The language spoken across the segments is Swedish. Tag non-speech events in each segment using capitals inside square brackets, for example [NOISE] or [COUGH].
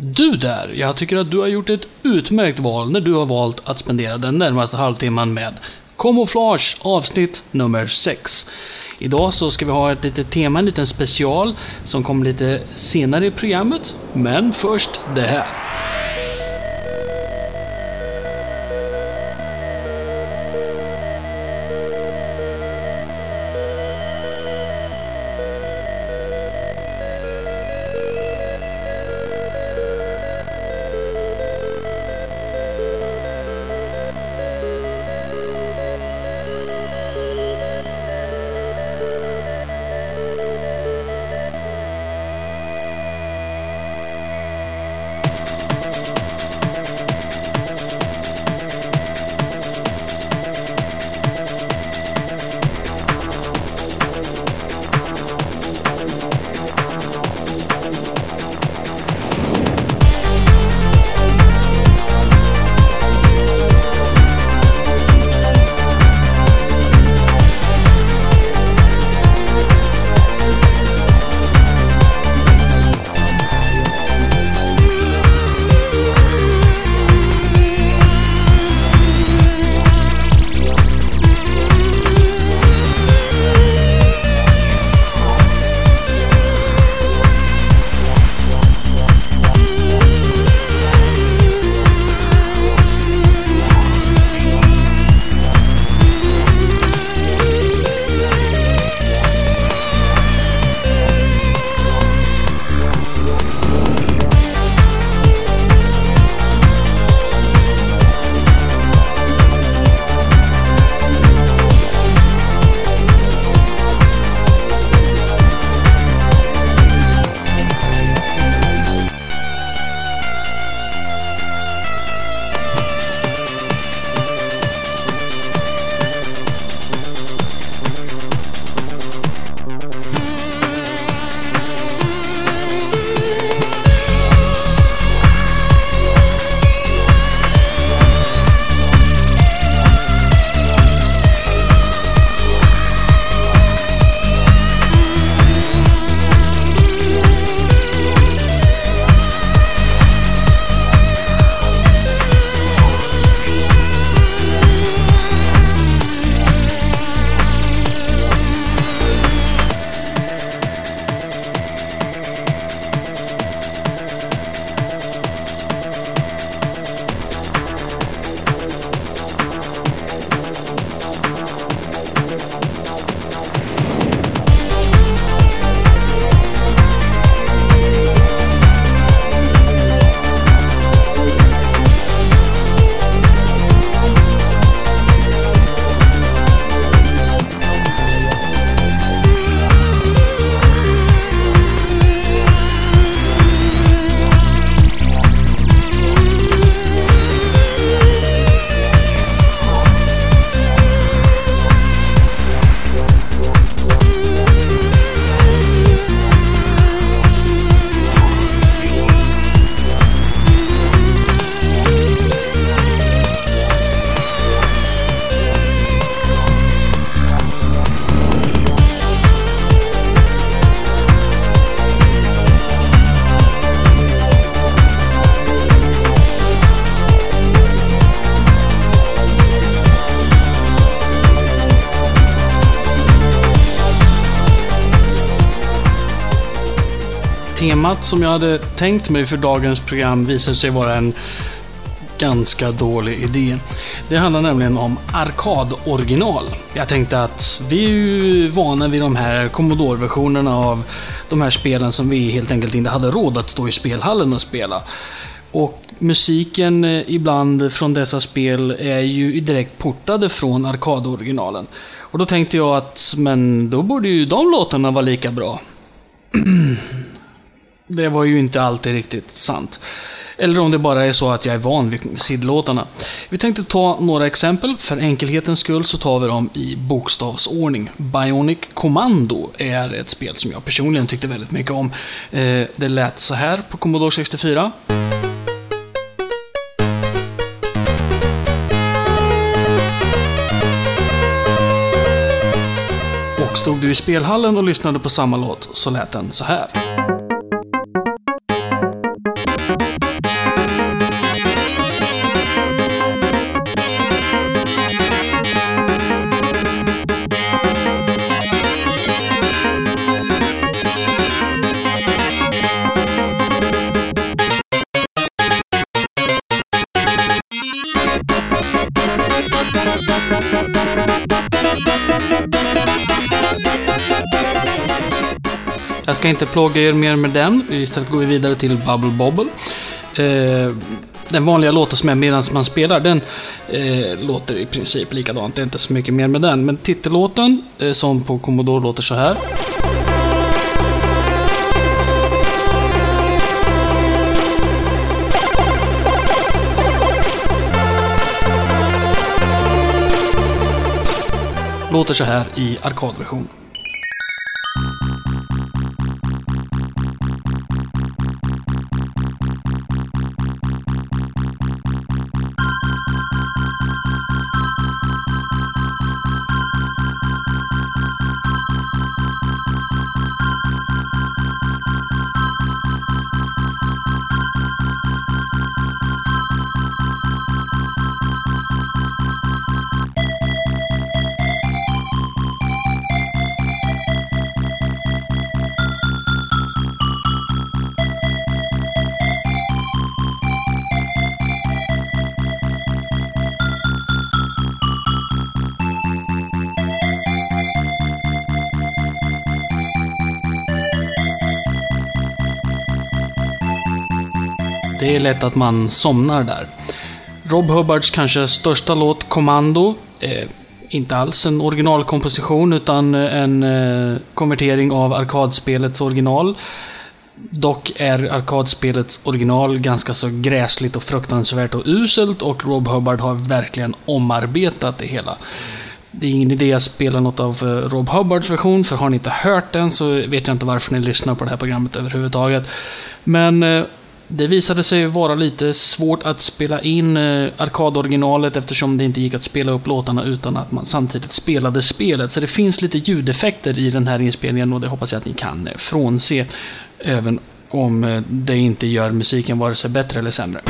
Du där, jag tycker att du har gjort ett utmärkt val när du har valt att spendera den närmaste halvtimman med Camouflage avsnitt nummer 6. Idag så ska vi ha ett litet tema, en liten special som kommer lite senare i programmet. Men först det här. Temat som jag hade tänkt mig för dagens program visade sig vara en ganska dålig idé. Det handlar nämligen om arkadoriginal. Jag tänkte att vi är ju vana vid de här Commodore-versionerna av de här spelen som vi helt enkelt inte hade råd att stå i spelhallen och spela. Och musiken eh, ibland från dessa spel är ju direkt portade från arkadoriginalen. Och då tänkte jag att, men då borde ju de låtarna vara lika bra. [CLEARS THROAT] Det var ju inte alltid riktigt sant. Eller om det bara är så att jag är van vid sidlåtarna. Vi tänkte ta några exempel. För enkelhetens skull så tar vi dem i bokstavsordning. Bionic Commando är ett spel som jag personligen tyckte väldigt mycket om. Eh, det lät så här på Commodore 64. Och stod du i spelhallen och lyssnade på samma låt så lät den så här. Ska inte plåga er mer med den. Istället går vi vidare till Bubble Bobble. Eh, den vanliga låten som är medan man spelar, den eh, låter i princip likadant. Det är inte så mycket mer med den. Men titellåten, eh, som på Commodore låter så här. Låter så här i arkadversion. Det är lätt att man somnar där. Rob Hubbards kanske största låt, 'Commando' eh, inte alls en originalkomposition utan en eh, konvertering av arkadspelets original. Dock är arkadspelets original ganska så gräsligt och fruktansvärt och uselt och Rob Hubbard har verkligen omarbetat det hela. Det är ingen idé att spela något av eh, Rob Hubbards version, för har ni inte hört den så vet jag inte varför ni lyssnar på det här programmet överhuvudtaget. Men eh, det visade sig vara lite svårt att spela in eh, arkadoriginalet eftersom det inte gick att spela upp låtarna utan att man samtidigt spelade spelet. Så det finns lite ljudeffekter i den här inspelningen och det hoppas jag att ni kan eh, frånse. Även om eh, det inte gör musiken vare sig bättre eller sämre.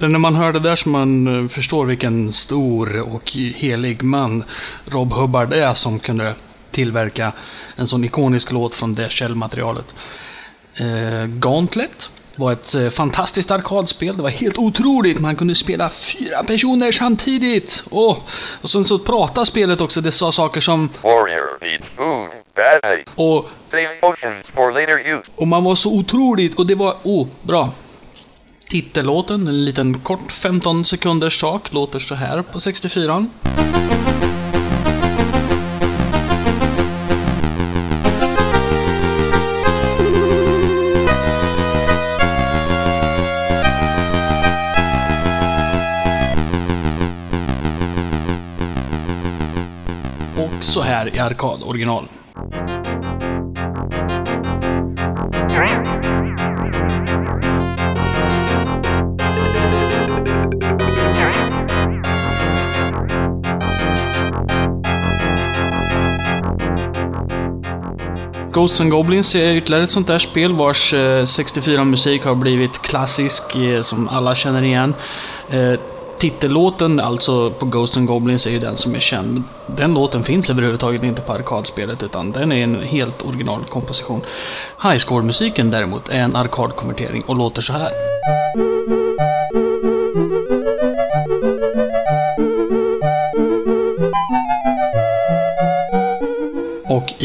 Det är när man hör det där som man eh, förstår vilken stor och helig man Rob Hubbard är som kunde tillverka en sån ikonisk låt från det källmaterialet. Eh, Gauntlet var ett eh, fantastiskt arkadspel. Det var helt otroligt. Man kunde spela fyra personer samtidigt. Oh, och sen så pratade spelet också. Det sa saker som... Warrior needs food badly. Och, Save potions for later use. och man var så otroligt. Och det var... Oh, bra. Titellåten, en liten kort 15 sekunders sak, låter så här på 64. Och så här i arkad original. Ghosts and Goblins är ytterligare ett sånt där spel vars eh, 64-musik har blivit klassisk, eh, som alla känner igen. Eh, titellåten, alltså på Ghosts and Goblins, är ju den som är känd. Den låten finns överhuvudtaget inte på arkadspelet, utan den är en helt original komposition. Highscore-musiken däremot är en arkadkonvertering och låter så här.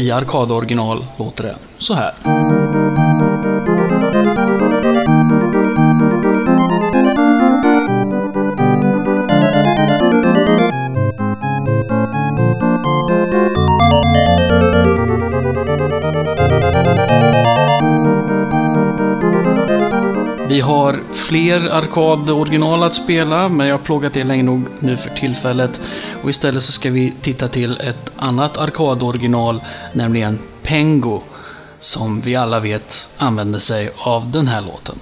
I arkadoriginal låter det så här. Vi har fler arkadoriginal att spela, men jag har plågat er länge nog nu för tillfället. Och istället så ska vi titta till ett annat arkadoriginal, nämligen Pengo, som vi alla vet använder sig av den här låten.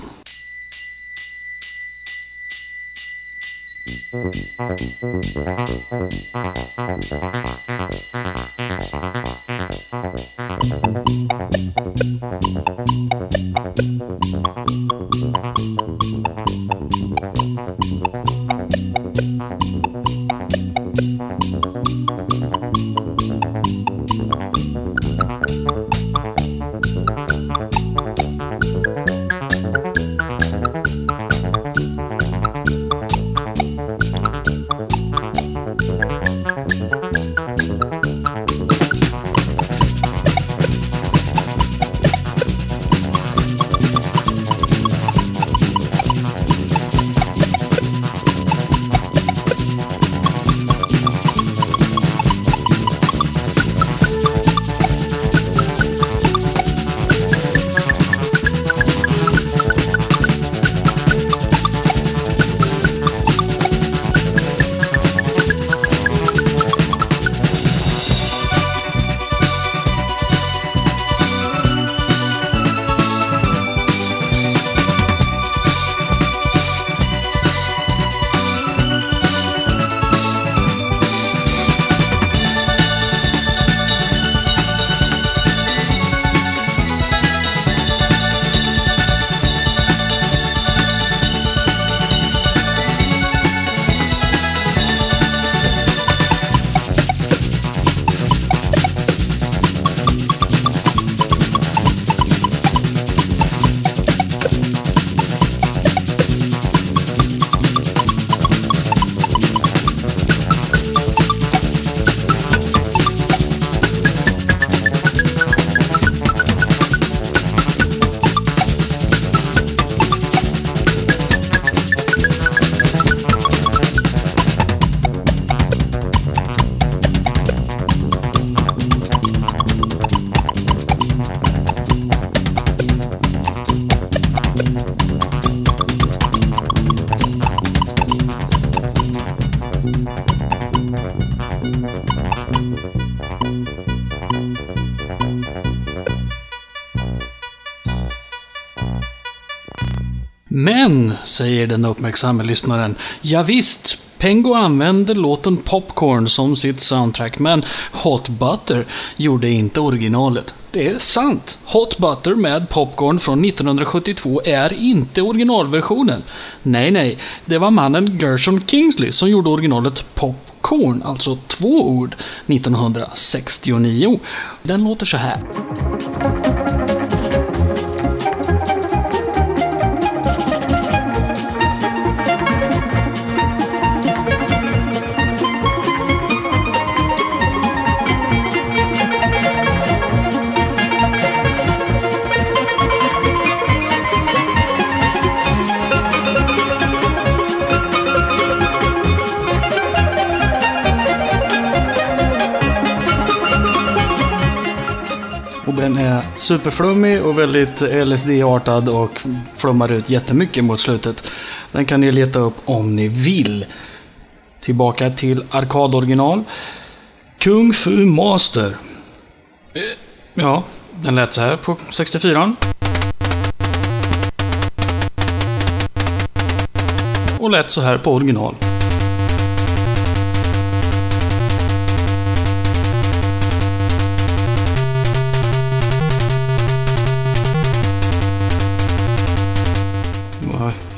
Men, säger den uppmärksamma lyssnaren, ja visst, Pengo använde låten Popcorn som sitt soundtrack, men Hot Butter gjorde inte originalet. Det är sant. Hot Butter med Popcorn från 1972 är inte originalversionen. Nej, nej, det var mannen Gershon Kingsley som gjorde originalet Popcorn, alltså två ord, 1969. Den låter så här. Den är superflummig och väldigt LSD-artad och flummar ut jättemycket mot slutet. Den kan ni leta upp om ni vill. Tillbaka till arkadoriginal. Kung Fu Master. Eh, ja, den lät så här på 64. Och lät så här på original.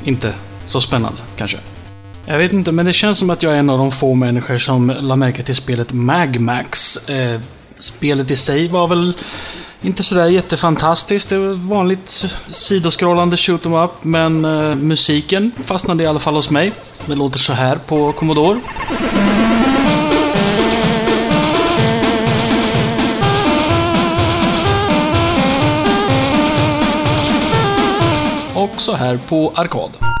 Inte så spännande kanske. Jag vet inte, men det känns som att jag är en av de få människor som la märke till spelet Magmax. Eh, spelet i sig var väl inte sådär jättefantastiskt. Det var vanligt sidoskrollande shoot 'em up, men eh, musiken fastnade i alla fall hos mig. Det låter så här på Commodore. Också här på Arkad.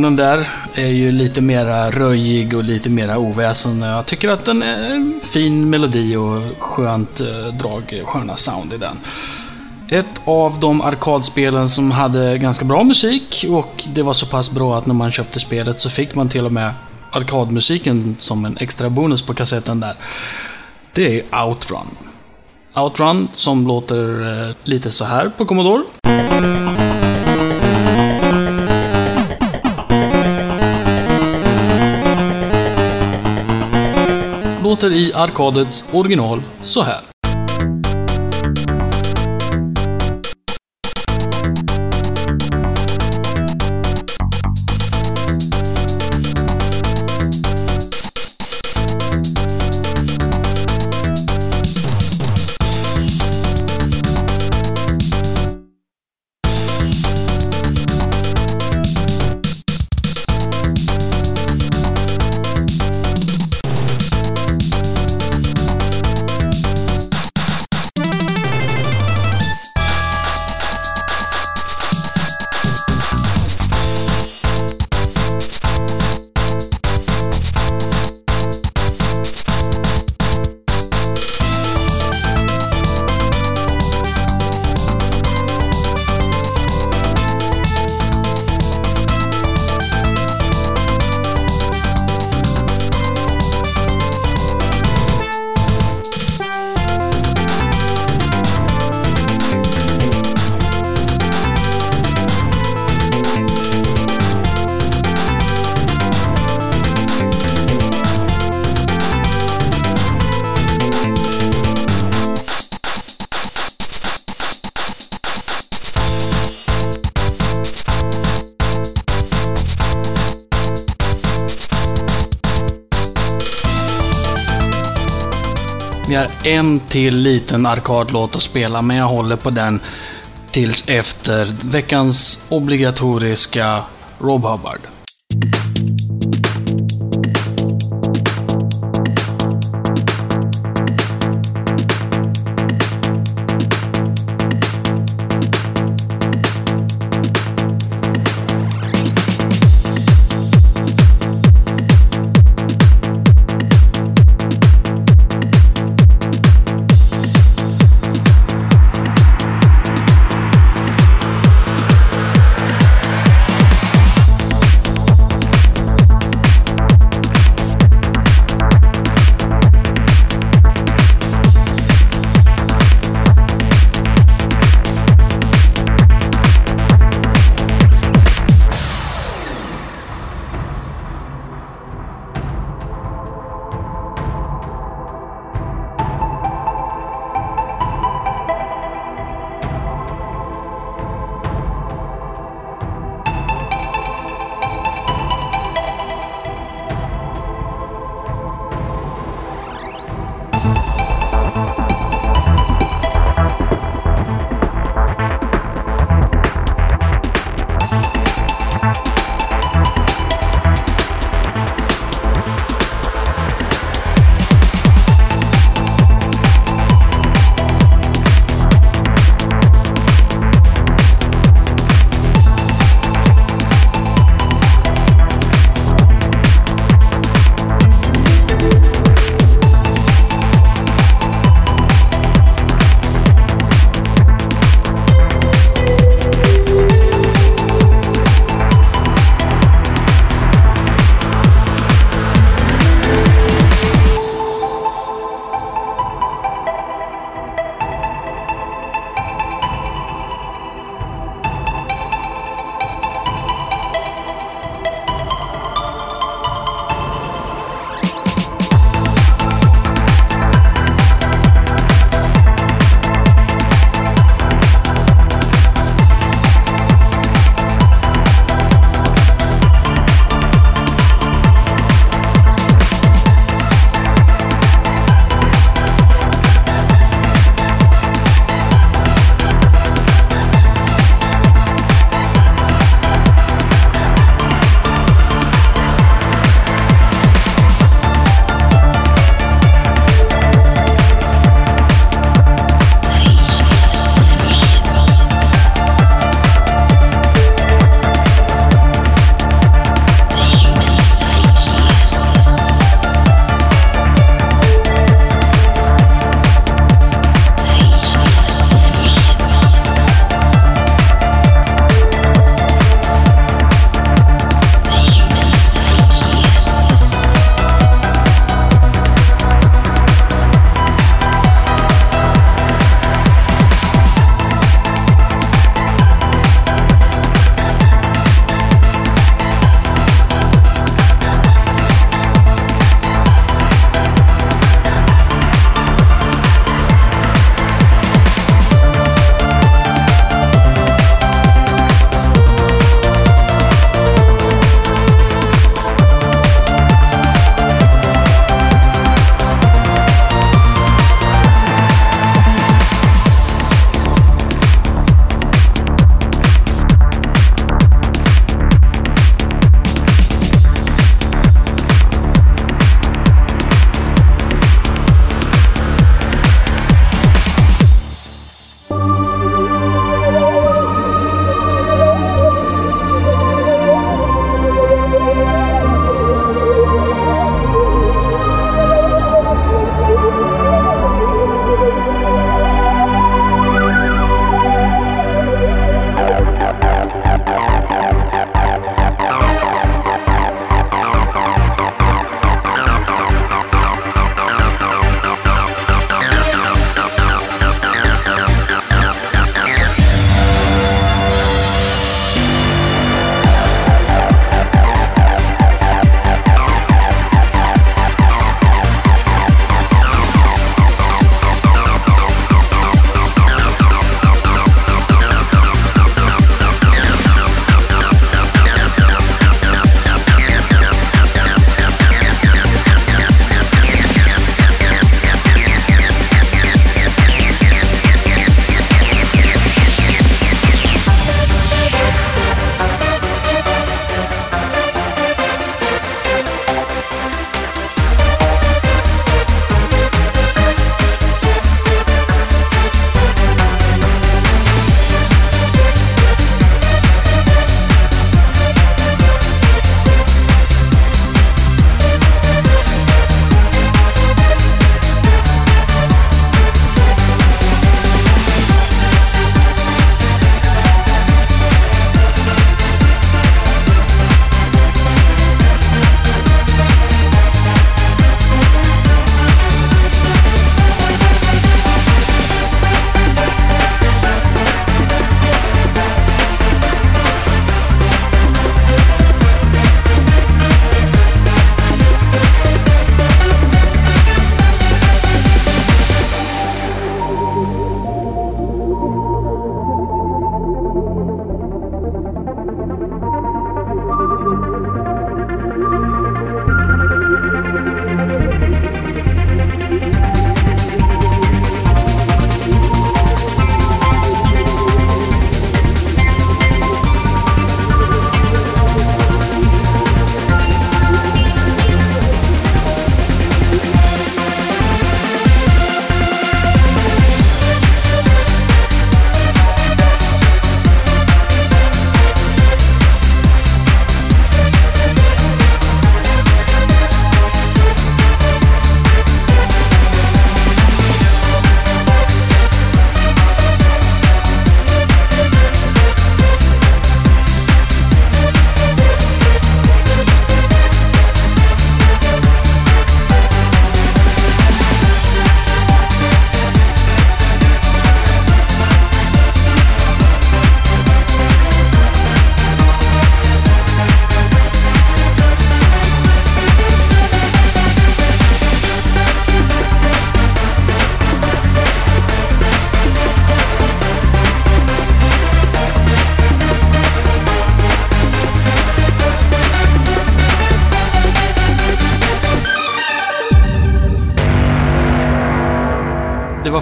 Commodore-versionen där är ju lite mera röjig och lite mera oväsen. Jag tycker att den är en fin melodi och skönt eh, drag, sköna sound i den. Ett av de arkadspelen som hade ganska bra musik och det var så pass bra att när man köpte spelet så fick man till och med arkadmusiken som en extra bonus på kassetten där. Det är Outrun. Outrun som låter eh, lite så här på Commodore. Låter i arkadets original så här. Vi har en till liten arkadlåt att spela, men jag håller på den tills efter veckans obligatoriska Rob Hubbard.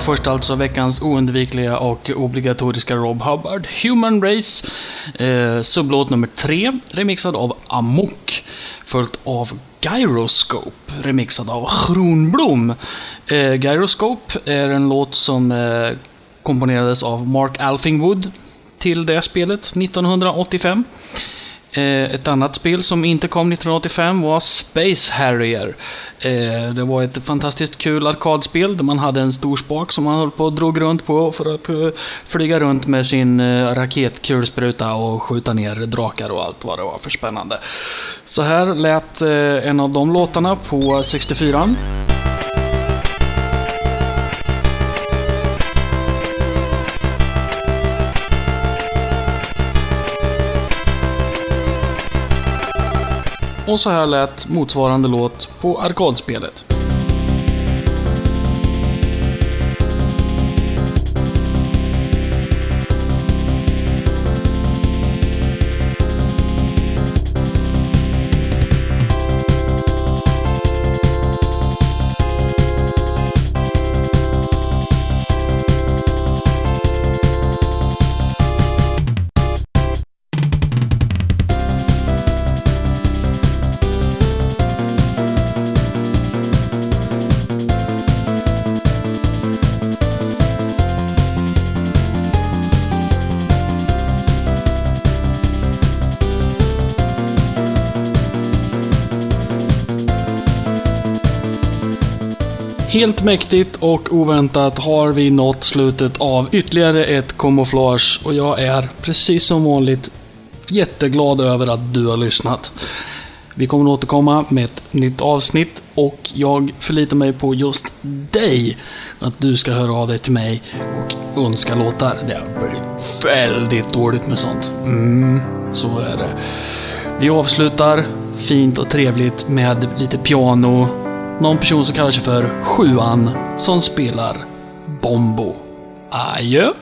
Först alltså veckans oundvikliga och obligatoriska Rob Hubbard, Human Race, eh, sublåt nummer tre, remixad av Amok, följt av Gyroscope, remixad av Kronblom. Eh, Gyroscope är en låt som eh, komponerades av Mark Alfingwood till det spelet 1985. Eh, ett annat spel som inte kom 1985 var Space Harrier. Eh, det var ett fantastiskt kul arkadspel där man hade en stor spak som man höll på och drog runt på för att eh, flyga runt med sin raketkulspruta och skjuta ner drakar och allt vad det var för spännande. Så här lät en av de låtarna på 64. Och så här lät motsvarande låt på arkadspelet. Helt mäktigt och oväntat har vi nått slutet av ytterligare ett kamouflage och jag är precis som vanligt jätteglad över att du har lyssnat. Vi kommer att återkomma med ett nytt avsnitt och jag förlitar mig på just dig. Att du ska höra av dig till mig och önska låtar. Det blir väldigt dåligt med sånt. Mm, så är det. Vi avslutar fint och trevligt med lite piano någon person som kallar sig för Sjuan som spelar Bombo. Adjö!